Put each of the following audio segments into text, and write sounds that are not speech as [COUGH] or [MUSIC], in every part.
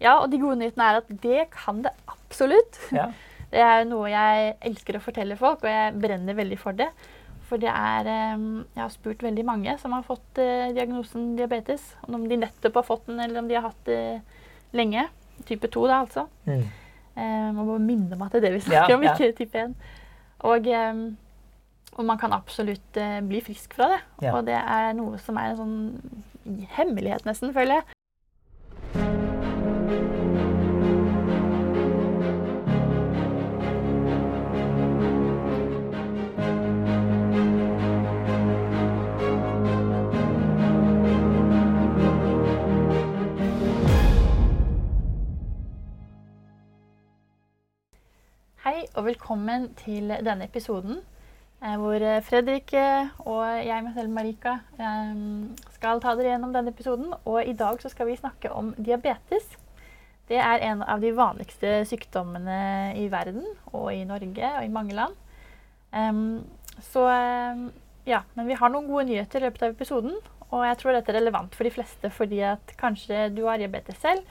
Ja, og de gode nyhetene er at det kan det absolutt. Ja. [LAUGHS] Det er noe jeg elsker å fortelle folk, og jeg brenner veldig for det. For det er eh, Jeg har spurt veldig mange som har fått eh, diagnosen diabetes. Om de nettopp har fått den, eller om de har hatt det lenge. Type 2, da, altså. Mm. Eh, må bare minne om at det er det vi snakker Ja, om, ja. ikke type 1. Og, eh, og man kan absolutt eh, bli frisk fra det. Ja. Og det er noe som er en sånn hemmelighet, nesten, føler jeg. Hei og velkommen til denne episoden. eh, Hvor eh, Fredrik eh, og jeg meg selv, Marika, skal ta dere gjennom denne episoden. Og i dag så skal vi snakke om diabetes. Det er en av de vanligste sykdommene i verden og i Norge og i mange land. Um, så ja, men vi har noen gode nyheter i løpet av episoden. Og jeg tror dette er relevant for de fleste fordi at kanskje du har diabetes selv,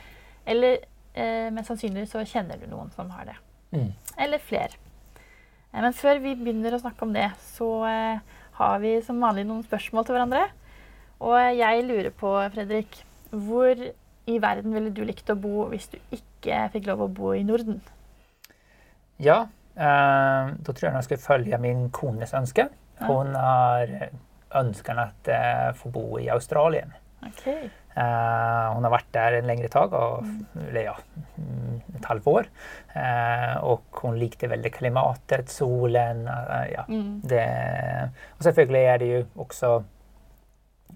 eller eh, mest sannsynlig så kjenner du noen som har det Mm. eller flere. Eh, Men før vi begynner å snakke om det, så eh, har vi som vanlig noen spørsmål til hverandre. Og jeg lurer på, Fredrik, hvor i verden ville du likt å bo hvis du ikke fikk lov å bo i Norden? Ja, eh, da tror jeg jeg skulle følge min kones ønske. Hun har ønsket at jeg få bo i Australien. Ok. Uh, hun har vært der en lengre tak, och, eller ja, et halvt år. Uh, og hun likte veldig klimatet, solen. uh, ja, Mm. det, og selvfølgelig er det jo också,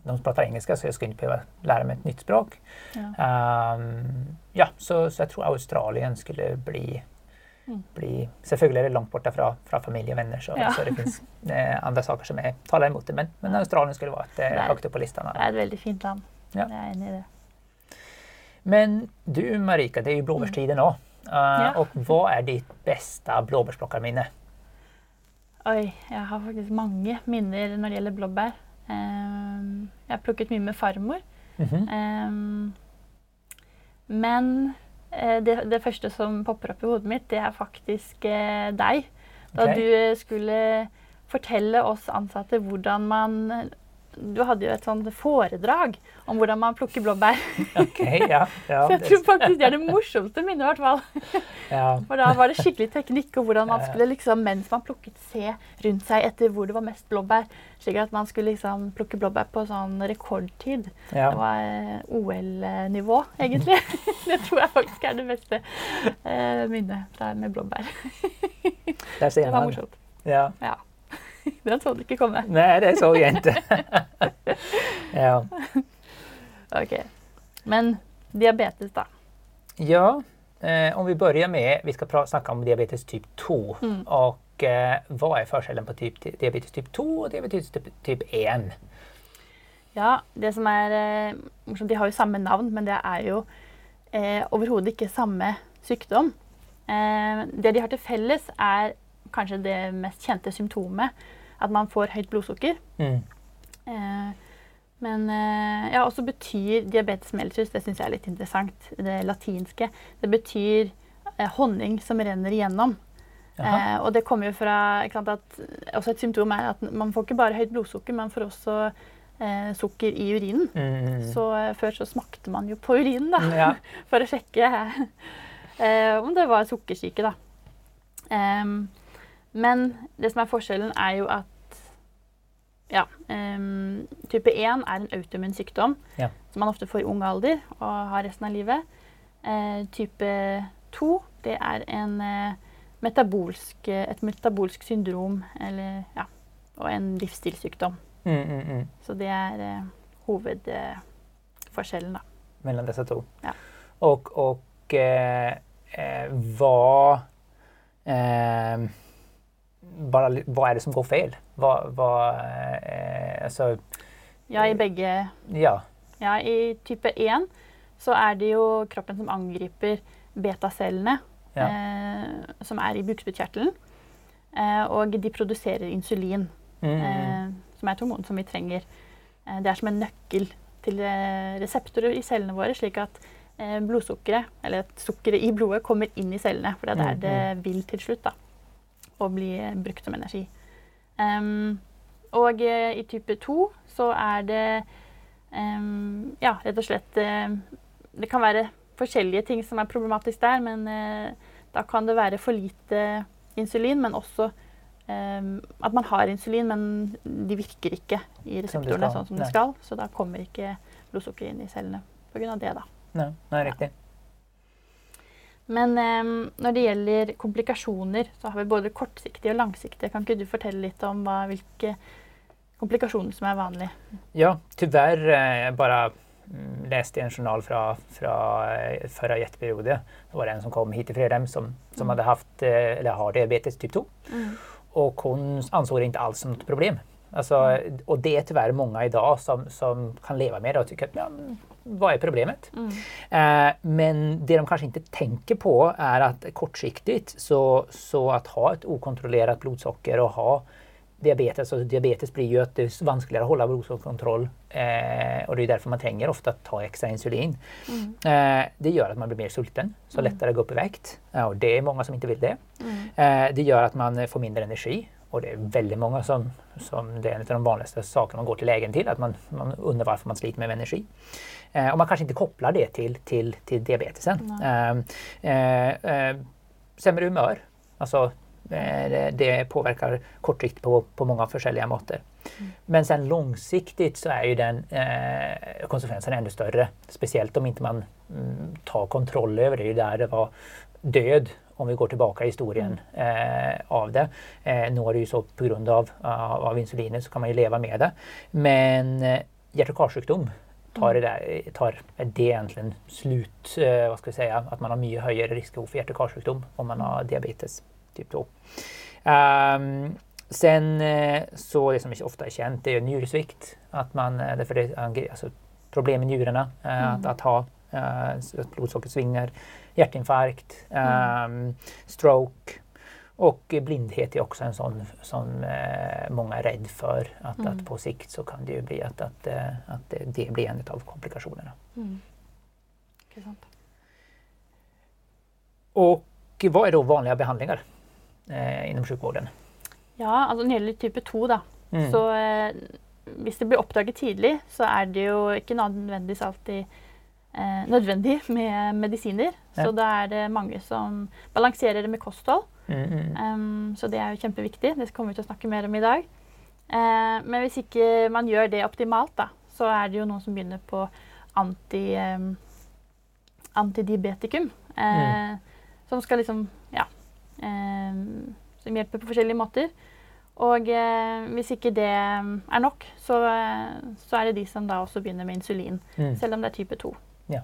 de pratar engelska så jag skulle inte behöva lära mig ett nytt språk. Ja. um, ja, så, så jag tror Australien skulle bli, Mm. bli Selvfølgelig er det langt borte fra, fra familie og venner, så, Ja. så det finnes eh, andre saker som jeg taler imot det. Men, men Australien skulle vært eh, Nei. høyt på lista. Det er et veldig fint land. Ja. Jeg er enig i det. Men du Marika, det er jo blåbærstiden nå. Uh, Ja. Og hva er ditt beste blåbærplukkerminne? Oi, jeg har faktisk mange minner når det gjelder blåbær. Em, jeg har plukket mye med farmor. Mhm. Em, men eh, det, det første som popper opp i hodet mitt, det er faktisk eh, deg. Da okay. du eh, skulle fortelle oss ansatte hvordan man Du hadde jo et sånt foredrag om hvordan man plukker blåbær. [LAUGHS] Okay, ja. ja, Så jeg tror faktisk det er det morsomste minnet, i hvert fall. [LAUGHS] ja. For da var det skikkelig teknikk, og hvordan man skulle liksom, mens man plukket, se rundt seg etter hvor det var mest blåbær. Slik at man skulle liksom plukke blåbær på sånn rekordtid. ja. Det var eh, OL-nivå, egentlig. [LAUGHS] det tror jeg faktisk er det beste eh, minnet fra med blåbær. Det var morsomt. Ja. [LAUGHS] Den så du ikke komme. Nei, det så jeg ikke. [LAUGHS] ja. Ok. Men diabetes, da. Ja, eh, om vi begynner med, vi skal snakke om diabetes typ 2. Mm. Og eh, hva er forskjellen på typ, diabetes typ 2 og diabetes typ, typ 1? Ja, det som er eh, morsomt, De har jo samme navn, men det er jo eh, overhodet ikke samme sykdom. Eh, det de har til felles, er kanskje det mest kjente symptomet. At man får høyt blodsukker. Mm. Eh, men eh, ja, også betyr diabetes mellitus, det syns jeg er litt interessant, det latinske, det betyr eh, honning som renner igjennom. Eh, og det kommer jo fra sant, at også Et symptom er at man får ikke bare høyt blodsukker, man får også eh, sukker i urinen. Mm. Så eh, før så smakte man jo på urinen da, Ja. [LAUGHS] for å sjekke eh, om det var sukkersyke. da. Em, men det som er forskjellen, er jo at ja, um, type 1 er en autoimmun sykdom Ja. som man ofte får i ung alder og har resten av livet. Uh, type 2 det er en, uh, metabolsk, et metabolsk syndrom eller, ja, og en livsstilssykdom. Mm, mm, mm. Så det er uh, hovedforskjellen, da. mellom disse to. Ja. Och, och eh, hva, vad är det som går feil? Hva, hva eh, altså Ja, i begge ja. Ja, i type 1 så er det jo kroppen som angriper betacellene Ja. eh, som er i bukspyttkjertelen. Eh, og de produserer insulin, Mm, mm, eh, som er et hormon som vi trenger. Eh, det er som en nøkkel til eh, reseptorer i cellene våre, slik at eh, blodsukkeret, eller sukkeret i blodet, kommer inn i cellene. For det er der Mm, det vil til slutt da, å bli brukt som energi. Um, og eh, i type 2 så er det um, ja, rett og slett eh, Det kan være forskjellige ting som er problematisk der, men uh, da kan det være for lite insulin, men også um, at man har insulin, men de virker ikke i reseptorene som sånn som de skal. Så da kommer ikke blodsukkeret inn i cellene pga. det. da. Nei, nei, riktig. Men um, når det gjelder komplikasjoner, så har vi både kortsiktige og langsiktige. Kan ikke du fortelle litt om hva, hvilke komplikasjoner som er vanlige? Ja, tyvärr Jeg bare leste i en journal fra, fra forrige jetperiode. Det var en som kom hit till Fredheim som, som Mm. hade haft, eh, eller har diabetes typ 2. Mm. Og hun anså det ikke alls som något problem. Alltså, Mm. Och det er tyvärr i dag som, som kan leve med det og tycker ja, vad är problemet? Mm. Eh, men det de kanske inte tänker på är att kortsiktigt så, så att ha ett okontrollerat blodsocker och ha diabetes, alltså diabetes blir ju att det är vanskeligere att hålla blodsockerkontroll eh, och det är därför man tränger ofta att ta extra insulin. Mm. Eh, det gör att man blir mer sulten, så Mm. lättare att gå upp i vikt. Ja, och det är många som inte vill det. Mm. Eh, det gör att man får mindre energi och det är väldigt många som, som det är en av de vanligaste sakerna man går till lägen till, att man, man undrar varför man sliter med energi. Eh, och man kanske inte kopplar det till, till, till diabetesen. Eh, eh, eh, sämre humör, alltså eh, det, det påverkar kortsiktigt på, på många olika mått. Mm. Men sen långsiktigt så är ju den eh, konsekvensen ännu större. Speciellt om inte man mm, tar kontroll över det. Det är ju där det var död om vi går tillbaka i historien eh, av det. Eh, nu är det ju så på grund av, av, av insulinet så kan man ju leva med det. Men eh, hjärt och karsjukdom tar, det tar tar det egentligen slut, hva skal vi si, At man har mye høyere risiko for hjerte-karsykdom om man har diabetes typ 2. Um, sen eh, så det som ofte er kjent, det er njuresvikt. At man, eh, därför det er alltså, problem med njurarna, At, Mm. att, att ha eh, så hjerteinfarkt, ehm, stroke och blindhet är också en sån som eh, många är rädd för. Att, Mm. att på sikt så kan det ju bli att, att, eh, att det, blir en av komplikationerna. Mm. Och vad är då vanliga behandlingar eh, inom sjukvården? Ja, altså når det gjelder type 2, da, Mm. så eh, hvis det blir oppdaget tidlig, så er det jo ikke nødvendigvis alltid eh, nødvendig med medisiner. Ja. Så da er det mange som balanserer det med kosthold. Mm, mm. Em, så det er jo kjempeviktig. Det kommer vi til å snakke mer om i dag. Uh, men hvis ikke man gjør det optimalt, da, så er det jo noen som begynner på anti, um, antidiabetikum. Eh, Som skal liksom Ja. Um, som hjelper på forskjellige måter. Og eh, hvis ikke det er nok, så, eh, så er det de som da også begynner med insulin. Mm. Selv om det er type 2. Ja.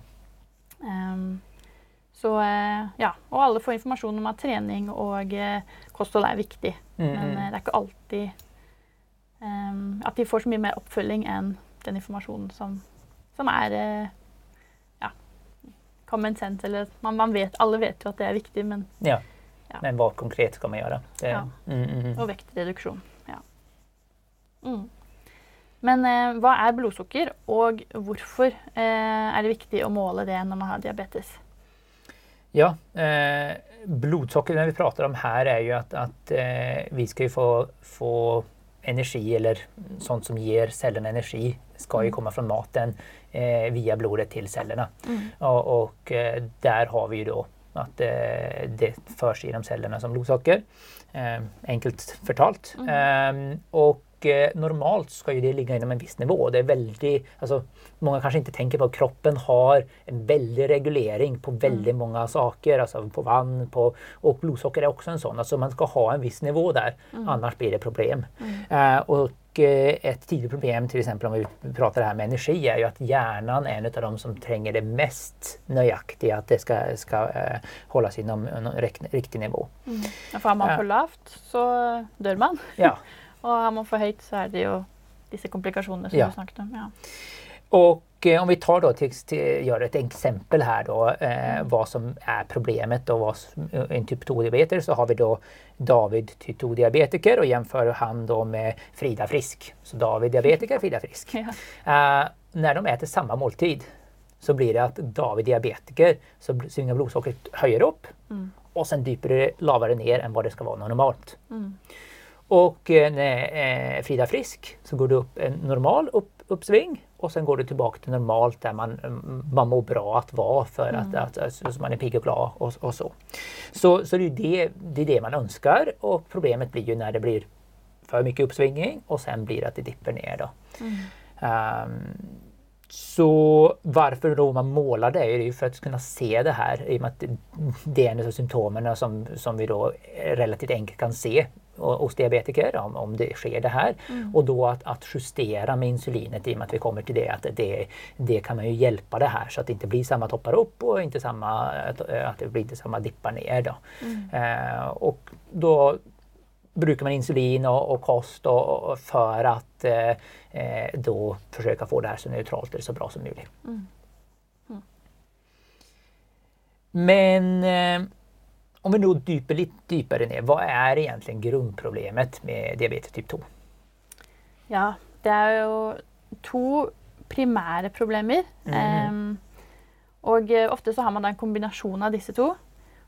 Em, så eh, ja. Og alle får informasjon om at trening og eh, kosthold er viktig. Mm, Men mm. eh, det er ikke alltid um, at de får så mye mer oppfølging enn den informasjonen som, som er ja, common sense. Eller man, man vet, alle vet jo at det er viktig, men Ja. Ja. Men hva konkret skal man gjøre? Det, Ja. mm, mm, mm. Og vektreduksjon. Ja. Mm. Men eh, hva er blodsukker, og hvorfor eh, er det viktig å måle det når man har diabetes? Ja, eh, blodsocker det vi prater om her, er jo at, at eh, vi skal få, få energi eller sånt som gir cellene energi skal jo komme fra maten eh, via blodet til cellene. Mm. Og, og, der har vi jo da at eh, det føres gjennom cellene som blodsokker. Eh, enkelt fortalt. Mm. Eh, eh, normalt skal ju det ligga inom en viss nivå. Det är väldigt, alltså, många kanske inte tänker på att kroppen har en väldig regulering på väldigt Mm. många saker. Alltså på vann, på, och blodsocker är också en sån. Alltså man ska ha en viss nivå där, Mm. annars blir det problem. Mm. Uh, och eh, ett tidigt problem till exempel om vi pratar här med energi är ju att hjärnan är en av de som tränger det mest nöjaktiga att det ska, ska eh, hållas inom en riktig nivå. Mm. Ja, har man Ja. for lavt, så dør man. Ja. [LAUGHS] Og har man for høyt, så er det jo disse komplikasjonene som Ja. du snakket om. Ja. Og eh, om vi tar da, til, til, gjør et eksempel her, da, eh, hva som er problemet og hva som, en type 2-diabeter, så har vi da David type 2-diabetiker og jämför han da med Frida Frisk. Så David diabetiker, Frida Frisk. Ja. Eh, når de spiser samme måltid så blir det at David diabetiker så bl- blodsukkeret høyere opp, mm. og så dypere det ned enn hva det skal være normalt. Och eh, när eh, Frida är frisk så går det upp en normal upp, uppsving och sen går det tillbaka till normalt där man, mm, man mår bra att vara för att, att, att, att man är pigg och glad och, och så. Så, så det, är det, det är det man önskar och problemet blir ju när det blir för mycket uppsvingning och sen blir det att det dipper ner. Då. Ehm, så varför då man målar det är ju för att kunna se det här i och med att det- är en av symptomen som, som vi då relativt enkelt kan se hos diabetiker om, om det sker det här. Och då att, att justera med insulinet i och med att vi kommer till det att det, det kan man ju hjälpa det här så att det inte blir samma toppar upp och inte samma, att, det blir inte samma dippar ner. Då. Eh, och då brukar man insulin och, och kost och, och för att eh, eh, då försöka få det här så neutralt eller så bra som möjligt. Men eh, om vi nå dyper litt dypere ned, hva er egentlig grunnproblemet med diabetes type 2? Ja, det er jo to primære problemer. Em, og eh, ofte så har man da en kombinasjon av disse to.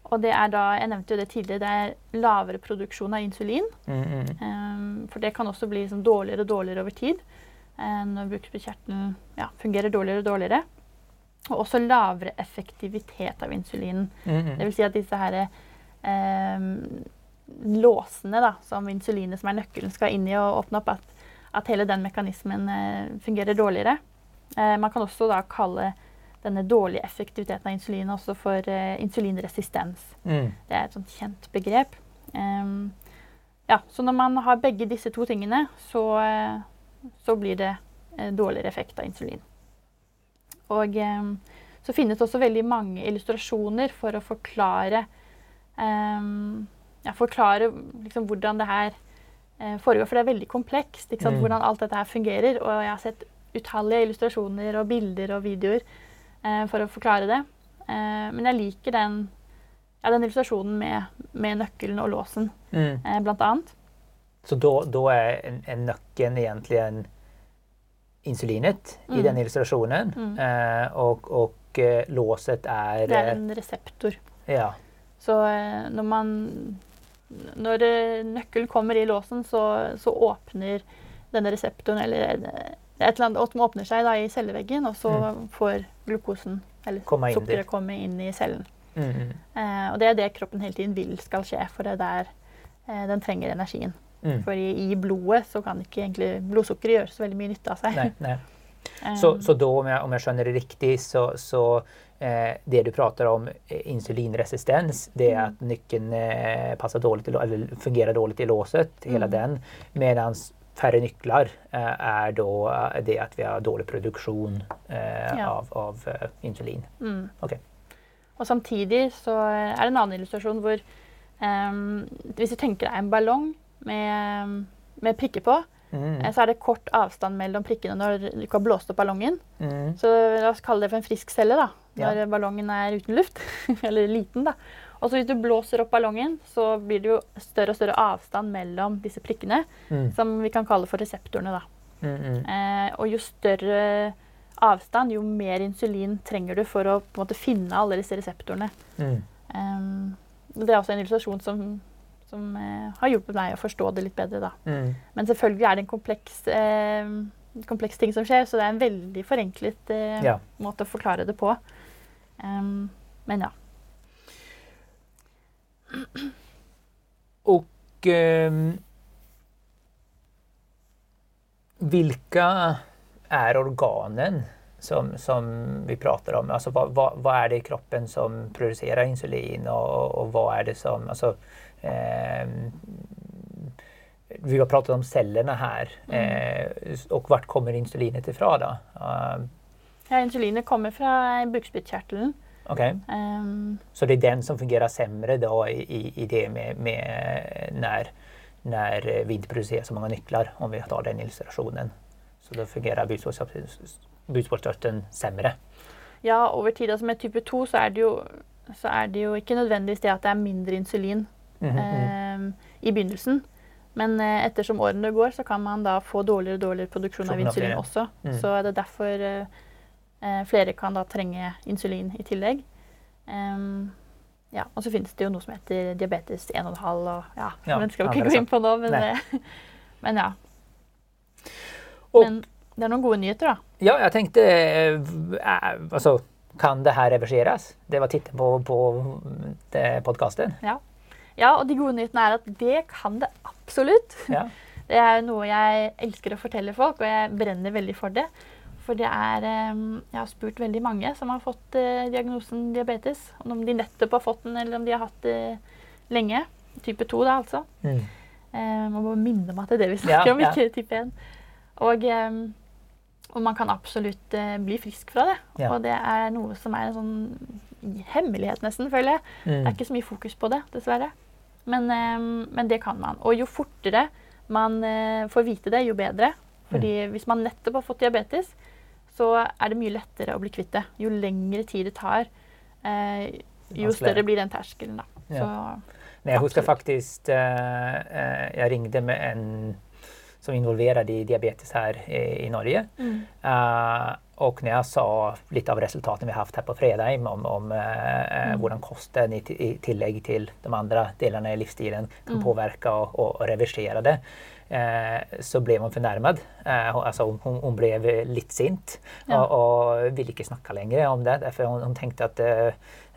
Og det er da, jeg nevnte jo det tidligere, det er lavere produksjon av insulin. Mm, mm, Um, for det kan også bli liksom dårligere og dårligere over tid. eh, når bukspyttkjertelen ja, fungerer dårligere og dårligere. Og også lavere effektivitet av insulinen. mm, Det mm. vil si at disse her, eh, låsene da, som insulinet som er nøkkelen skal inn i og åpne opp, at, at hele den mekanismen eh, fungerer dårligere. Eh, man kan også da kalle denne dårlige effektiviteten av insulinet også for eh, insulinresistens. Mm. Det er et sånt kjent begrep. Um, ja, så når man har begge disse to tingene, så, eh, så blir det eh, dårligere effekt av insulin. Og ehm, så finnes det også veldig mange illustrasjoner for å forklare, ehm, ja, forklare liksom, hvordan det her eh, foregår. For det er veldig komplekst? Mm. hvordan alt dette her fungerer. Og jeg har sett utallige illustrasjoner og bilder og videoer eh, for å forklare det. Eh, men jeg liker den, ja, den illustrasjonen med, med nøkkelen og låsen, Mm. eh, blant annet. Så da, da er en, en nyckeln egentligen insulinet i denne illustrasjonen. Mm. eh, og, og eh, låset er Det er eh, en reseptor. ja. Så eh, når man Når nøkkelen kommer i låsen, så, så åpner denne reseptoren eller et eller annet som åpner seg da, i celleveggen, og så får glukosen, eller Komma sukkeret, komme inn i cellen. Mm, mm. Eh, og det er det kroppen hele tiden vil skal skje, for det er der eh, den trenger energien. Mm. For i, blodet så kan ikke egentlig blodsukkeret gjøre så veldig mye nytte av seg. Nei, nej. [LAUGHS] Eh, Så, så da, om jeg, om jeg, skjønner det riktig, så, så eh, det du prater om eh, insulinresistens det er at nykken eh, passar dårlig i, lå- eller fungerar dåligt i låset, hela den. Medan færre nykler eh, er då eh, det at vi har dårlig produksjon eh, Ja. av, av uh, insulin. Mm. Okay. Og samtidig så er det en annen illustrasjon hvor ehm, Hvis du tenker deg en ballong med, med prikker på, Mm. eh, så er det kort avstand mellom prikkene når du ikke har blåst opp ballongen. Mm. Så la oss kalle det for en frisk celle da, Ja. når ballongen er uten luft. [LAUGHS] Eller liten, da. Og så hvis du blåser opp ballongen, så blir det jo større og større avstand mellom disse prikkene, Mm. som vi kan kalle for reseptorene. da. Mm. Mm. Eh, og jo større avstand, jo mer insulin trenger du for å måte finne alle disse reseptorene. Mm. Um, det er også en illustrasjon som, som eh, har hjulpet meg å forstå det litt bedre. Mm. Men selvfølgelig er det en kompleks, eh, kompleks ting som skjer, så det er en veldig forenklet eh, Ja. måte å forklare det på. Um, men ja. Och eh, vilka är organen som, som vi pratar om? Alltså vad, vad, vad är det i kroppen som producerar insulin och, och vad är det som... Alltså, vi har pratat om cellerna här. Eh, och vart kommer insulinet ifrån då? Ehm, ja insulinet kommer fra bukspyttkjertelen. Ok, Um, så det är den som fungerar sämre då i, i, det med, med när, när vi inte producerar så många nycklar, om vi tar den illustrationen. Så då fungerar bukspottkörteln sämre. ja, over tid. Altså med type 2 så er, det jo, så er det jo ikke nødvendigvis det at det er mindre insulin mm. eh, i begynnelsen. Men eh, ettersom årene går, så kan man da få dårligere og dårligere produksjon av insulin også. Mm. Så det er derfor eh, Eh, flere kan da trenge insulin i tillegg. Um, ja, og så finnes det jo noe som heter diabetes 1,5 og ja, Ja, Den skal vi ikke ikke gå inn på nå, men, det, [LAUGHS] men ja. Og- men det er noen gode nyheter, da. Ja, jeg tenkte alltså, kan det her reverseres? Det var tittelen på, på podkasten. podcasten. Ja. Ja, og de gode nyhetene er at det kan det absolutt. Ja. [LAUGHS] Det er noe jeg elsker å fortelle folk, og jeg brenner veldig for det. For det er eh, Jeg har spurt veldig mange som har fått eh, diagnosen diabetes. Om de nettopp har fått den, eller om de har hatt det lenge. Type 2, da, altså. Mm. Eh, man må minne om at det er det vi snakker Ja, om, ja. ikke type 1. Og, eh, og man kan absolutt eh, bli frisk fra det. Ja. Og det er noe som er en sånn hemmelighet, nesten, føler jeg. Det er Mm. ikke så mye fokus på det, dessverre. Men, eh, men det kan man. Og jo fortere man eh, får vite det, jo bedre. Fordi Mm. hvis man nettopp har fått diabetes, så er det mye lettere å bli kvitt det. Jo lengre tid det tar, eh, jo større blir den terskelen. Da. Ja. Så, Nej, jeg husker faktisk faktiskt, jag ringde med en som involverer de diabetes her i, Norge. mm. Eh, och när jag sa lite av resultatene vi har hatt her på Fredheim om, om eh, Mm. hvordan kosten i, i tillegg til de andre delene i livsstilen kan Mm. og, og, och, och reversera det. Eh, så ble hun fornærmet. Eh, altså, hun, hun, ble eh, litt sint Ja. og, og, ville ikke snakke lenger om det. Därför hun, hun tenkte at eh,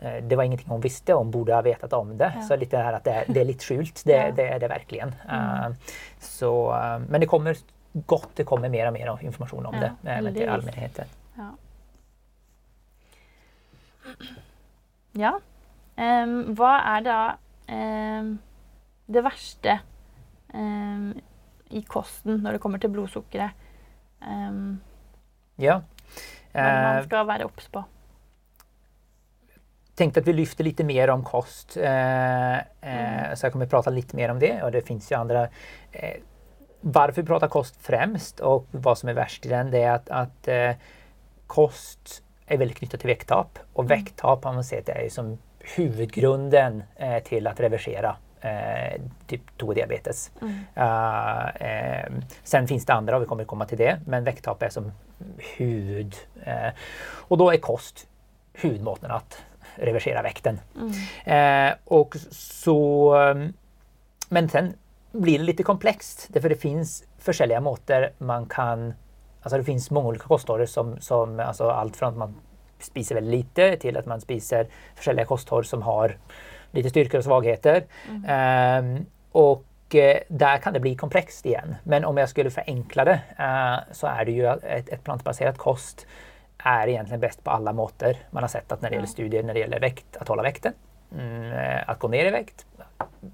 eh, det var ingenting hun visste og hun borde ha vetat om det. Ja. Så litt det her at det det er litt skjult, det, Ja. det är det verkligen. Mm. Eh, så, eh, men det kommer gott, det kommer mer og mer informasjon om det eh, men till heldigvis. Ja. ja. Um, hva er da um, det verste um, i kosten når det kommer til blodsukkeret? Um, Ja. hva det Eh, man skal være obs på? tänkte att vi lyfter lite mer om kost. Eh, eh, Mm. Så jag kommer prata lite mer om det och det finns ju andra eh, varför vi pratar kost främst och vad som är värst i den det är att, att eh, kost är väldigt knyttet till vekttap. och Mm. väkttap har man sett är som huvudgrunden eh, till att reversera eh, typ 2-diabetes. Mm. Uh, eh, sen finns det andra och vi kommer komma till det, men vekttap är som huvud. Eh, och då är kost huvudmåten att reversera vekten. Mm. Eh, och så, um, men sen blir det lite komplext, därför det finns forskjellige måter man kan Alltså det finns många olika kostholder, som, som alltså allt från att man spiser veldig lite til at man spiser forskjellige kosthold som har lite styrker og svagheter. Mm. Um, og der kan det bli komplekst igjen. Men om jeg skulle forenkle det uh, så er det jo et, et plantebasert kost er egentlig best på alle måter. Man har sett at når det gjelder studier når det gjelder vekt, att holde vekten, mm, eh, gå ned i vikt.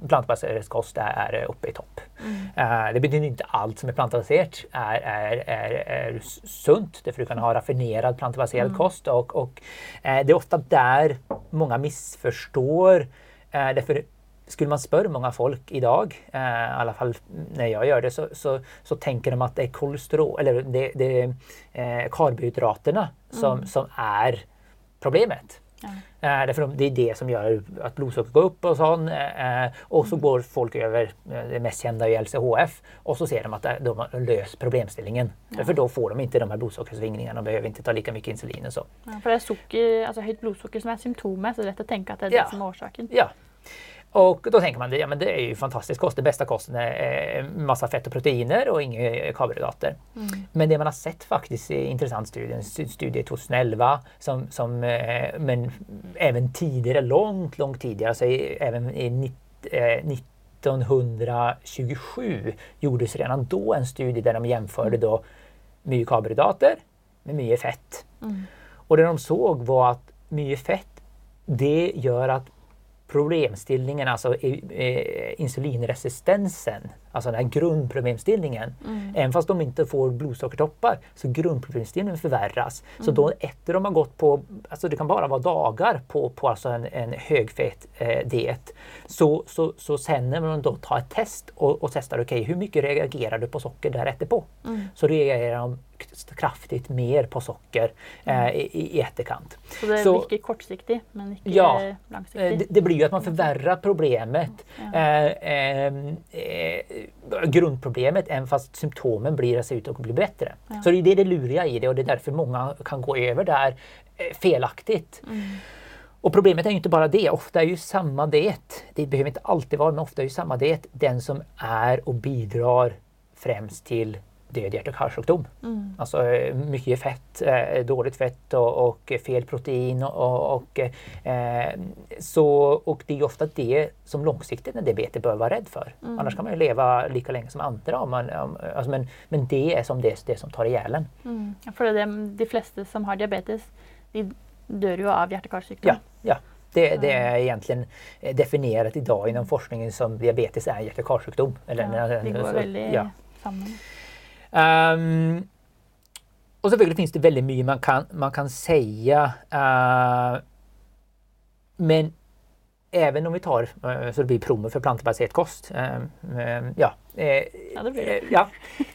Plantbaserad kost er, er, oppe i topp. Mm. Uh, det betyder ikke alt som er plantebasert, er, er, er, er sunt. Derfor du kan ha raffinerad plantebasert Mm. kost Og, og uh, det er ofte der mange misforstår. Uh, derfor skulle man spørre mange folk idag, eh, i alle fall når jeg gjør det, så, så, så tenker de at det er kolesterol, eller det, det er karbohydraterna som, Mm. som er problemet. Ja. Eh, därför det är det som gör att blodsockret går upp och sånt. Eh, eh, och så går folk över, eh, det mest kända är LCHF, och så ser de att de har löst problemställningen. Därför då får de inte de här blodsockersvingningarna, de behöver inte ta lika mycket insulin och så. Ja, för det er socker, alltså høyt blodsukker som er symptomet, så det er lätt å tenke at det Ja. det som er orsaken. Ja. Och då tänker man, ja men det är ju fantastisk kost. Den bästa kosten är massa fett och proteiner och inga kolhydrater. Mm. Men det man har sett faktiskt i intressant studie, en stu- studie 2011, som, som, eh, men även tidigare, långt, långt tidigare, alltså i, även i nitt- eh, 1927 gjordes redan då en studie där de jämförde då mycket kolhydrater med mycket fett. Mm. Och det de såg var att mycket fett, det gör att eh, eh, insulinresistensen, alltså den här grundproblemstillningen, Mm. även fast de inte får blodsockertoppar, så grundproblemstillningen förvärras. Så Mm. då efter de har gått på, alltså det kan bara vara dagar på, på alltså en, en högfett eh, diet, så, så, så sen när man då tar ett test och, och testar, okej hur mycket reagerar du på socker der på? Mm. Så reagerar de kraftig kraftigt mer på socker Mm. eh, i, i etterkant. Så det Så- virker kortsiktig, men ikke Ja, Eh, langsiktig. Det, det blir jo at man forverrer problemet, Ja. eh, eh, eh, grundproblemet, enn fast symptomen blir att se ut att bli bättre. Ja. Så det är det, det luriga i det och det är därför många kan gå över där eh, felaktigt. Mm. Och problemet är ju inte bara det, ofta är ju samma det, det behöver inte alltid vara, men ofta är ju samma det den som är och bidrar främst till död hjärt och karlsjukdom. Mm. Alltså mycket fett, eh, dåligt fett och, och fel protein. Och, och, eh, så, och det är ju ofta det som långsiktigt en diabetes bör vara rädd för. Mm. Annars kan man ju leva lika länge som andra. Om man, om, alltså, men, men det är som det, det som tar ihjäl en. Mm. För det, de fleste som har diabetes, de dør jo av hjärt- och karlsjukdom. Ja, ja. Det, det är egentligen eh, definierat idag inom forskningen som diabetes är hjärt och karlsjukdom. Eller, Ja, det går veldig ja. sammen. Ehm, och selvfølgelig finnes det veldig mye man kan, man kan si. Uh, men även om vi tar eh, så det blir promo för plantbaserad kost. ehm, ehm, ja, eh, Ja, det blir det. eh, ja.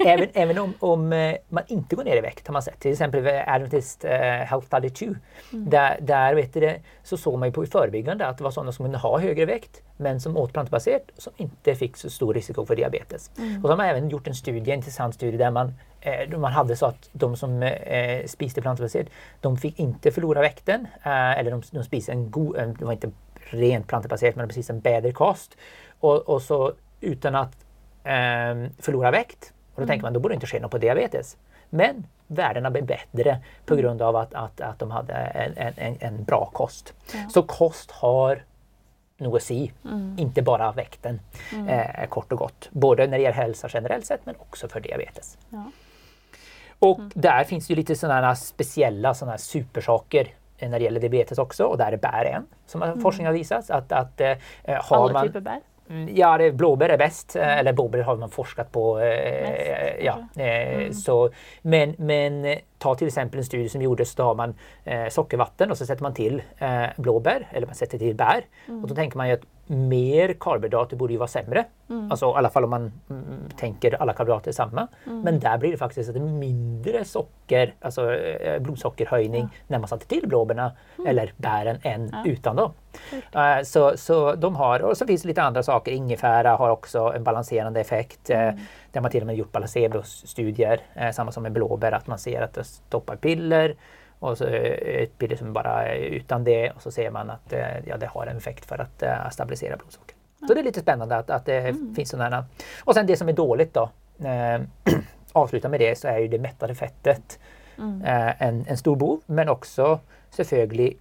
även, även om, om eh, man inte går ner i vikt har man sett. Till exempel Adventist eh, Health Study 2. Mm. Där, där vet du, så såg man ju på i förebyggande att det var sådana som kunde ha högre vikt men som åt plantbaserat som inte fick så stor risiko för diabetes. Mm. Och så har man även gjort en studie, en intressant studie där man, eh, man hade så att de som eh, spiste plantbaserat de fick inte förlora vikten eh, eller de, de spiste en god, det var inte rent plantebasert, men precis en bättre kost. Och, och så utan att eh, förlora vikt. Och då Mm. tänker man då borde det inte ske något på diabetes. Men värdena blev bättre på grund av att, att, att de hade en, en, en, bra kost. Ja. Så kost har noe å si, Mm. inte bara vekten, Mm. eh, kort och gott. Både när det gäller hälsa generellt sett men också för diabetes. Ja. Och Mm. där finns ju lite sådana speciella sådana supersaker eh, när det gäller diabetes också och där är bär en som har- forskning har visat att, att eh, har Alle man typer bær. Mm, Ja, det, blåbär är bäst. Mm. Eller blåbär har man forskat på. Eh, Mest, ja, eh, Mm. så, men, men eh, ta till exempel en studie som gjordes. Då har man eh, sockervatten och så sätter man till eh, blåbär eller man sätter till bär. Mm. Och då tänker man ju att mer karbohydrater borde ju vara sämre. Mm. Alltså i alla fall om man mm, tänker alla karbohydrater är samma. Mm. Men där blir det faktiskt ett mindre socker, alltså eh, blodsockerhöjning Ja. när man satte till blåbärna eller bären än Mm. Ja. utan dem. Eh, Så, så de har, och så finns det lite andra saker. Ingefära har också en balanserande effekt. Mm. Uh, Där man till och med gjort placebostudier, uh, samma som med blåbär, att man ser att det stoppar piller. Och så et ett piller som bare er uten det og så ser man att eh, ja, det har en effekt for å stabilisere blodsukkeret. Så det er litt spennende at, at det Mm. finns sånne. Og sen det som er dårlig, da. Eh, [CLEARS THROAT] avsluta med det så er jo det mettede fettet Mm. eh, en, en stor bov. Men også selvfølgelig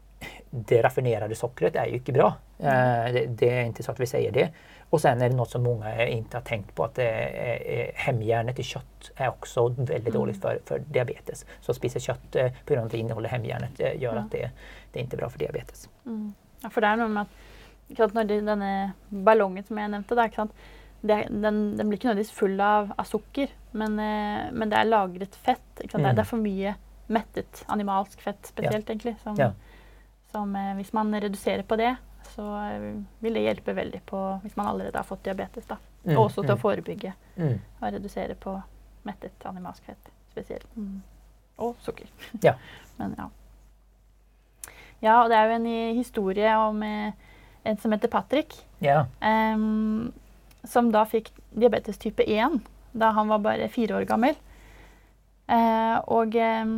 det raffinerade sockret är ju inte bra. Eh, det, det är inte så att vi säger det. Och sen är det något som många inte har tänkt på att det är, är, hemjärnet i kött är också väldigt Mm. dåligt för, för diabetes. Så att spisa kött eh, på grund av att det innehåller hemjärnet gjør gör att det, det är inte bra för diabetes. Mm. Ja, for det er noe med at ikke sant, når de, denne ballongen som da, ikke sant, det, er- den, den blir ikke nødvendigvis full av, av sukker, men, eh, men det er lagret fett. Ikke er, Mm. det er for mye mettet animalsk fett spesielt, egentlig. Som, Ja. Som eh, hvis man reduserer på det, så eh, vil det hjelpe veldig på hvis man allerede har fått diabetes. Da. Mm, Og også til mm, å forebygge mm. og redusere på mettet animalsk fett spesielt. Mm. Og sukker. Ja. [LAUGHS] Men ja. Ja, og det er jo en eh, historie om eh, en som heter Patrick, Ja. em, som da fikk diabetes type 1 da han var bare fire år gammel. Eh, og em,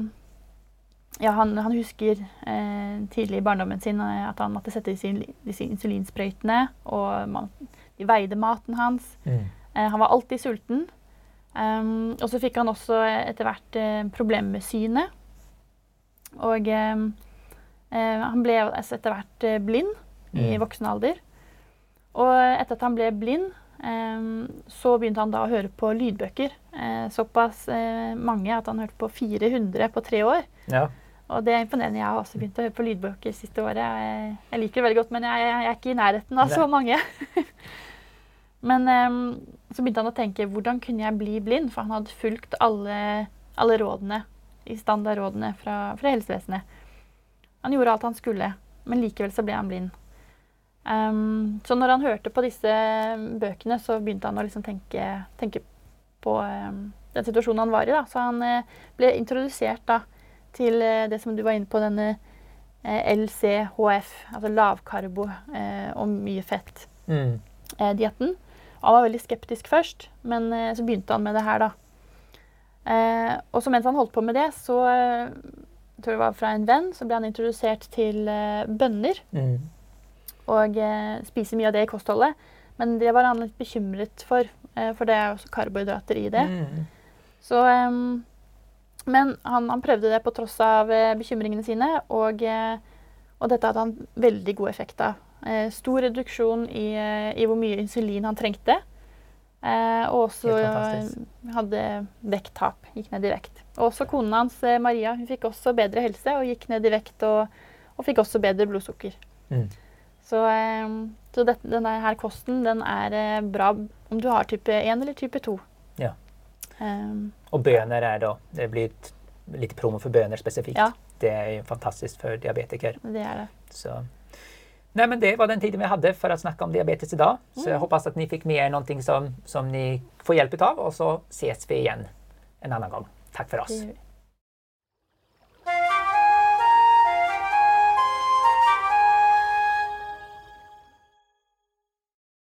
ja, han, han husker eh, tidlig i barndommen sin eh, at han måtte sette disse, disse insulinsprøytene, og man, de veide maten hans. Mm. Eh, han var alltid sulten. Um, og så fikk han også etter hvert eh, problemer med synet. Og eh, han ble altså etter hvert eh, blind i Mm. voksen alder. Og etter at han ble blind, em, så begynte han da å høre på lydbøker. Eh, såpass mange at han hørte på 400 på tre år. Ja. Og det er imponerende. Jeg har også begynt å høre på lydbøker siste året. Jeg, jeg liker det veldig godt, men jeg, jeg er ikke i nærheten av så mange. [LAUGHS] men um, så begynte han å tenke hvordan kunne jeg bli blind? For han hadde fulgt alle, alle rådene, i standardrådene fra, fra helsevesenet. Han gjorde alt han skulle, men likevel så ble han blind. Um, så når han hørte på disse bøkene, så begynte han å liksom tenke, tenke på um, den situasjonen han var i. Da. Så han uh, ble introdusert da, til eh, det som du var inne på, denne eh, LCHF, altså lavkarbo eh, og mye fett-dietten. Mm. Han var veldig skeptisk først, men så begynte han med det her, da. Og så mens han holdt på med det, så jeg tror det var fra en venn, så ble han introdusert til bønner. Mm. Og spise spiser mye av det i kostholdet. Men det var han litt bekymret for, for det er også karbohydrater i det. Mm. Så, ehm, men han, han prøvde det på tross av eh, bekymringene sine, og, eh, og dette hadde han veldig god effekt av. Eh, stor reduksjon i, i hvor mye insulin han trengte. Eh, og også hadde vekttap, gikk ned i vekt. Og også konen hans, Maria, hun fikk også bedre helse og gikk ned i vekt og, og fikk også bedre blodsukker. Mm. Så, eh, så denne her kosten den er bra om du har type 1 eller type 2. Um, og bønner er da det blir litt promo for bønner spesifikt. Ja. Det er jo fantastisk for diabetiker. det er det. Så. Nei, men det var den tiden vi hadde for å snakke om diabetes i dag. Så Mm. håper hoppas dere ni fick med någonting som, som ni får hjelp av Og så ses vi igjen en annen gang. Takk for oss.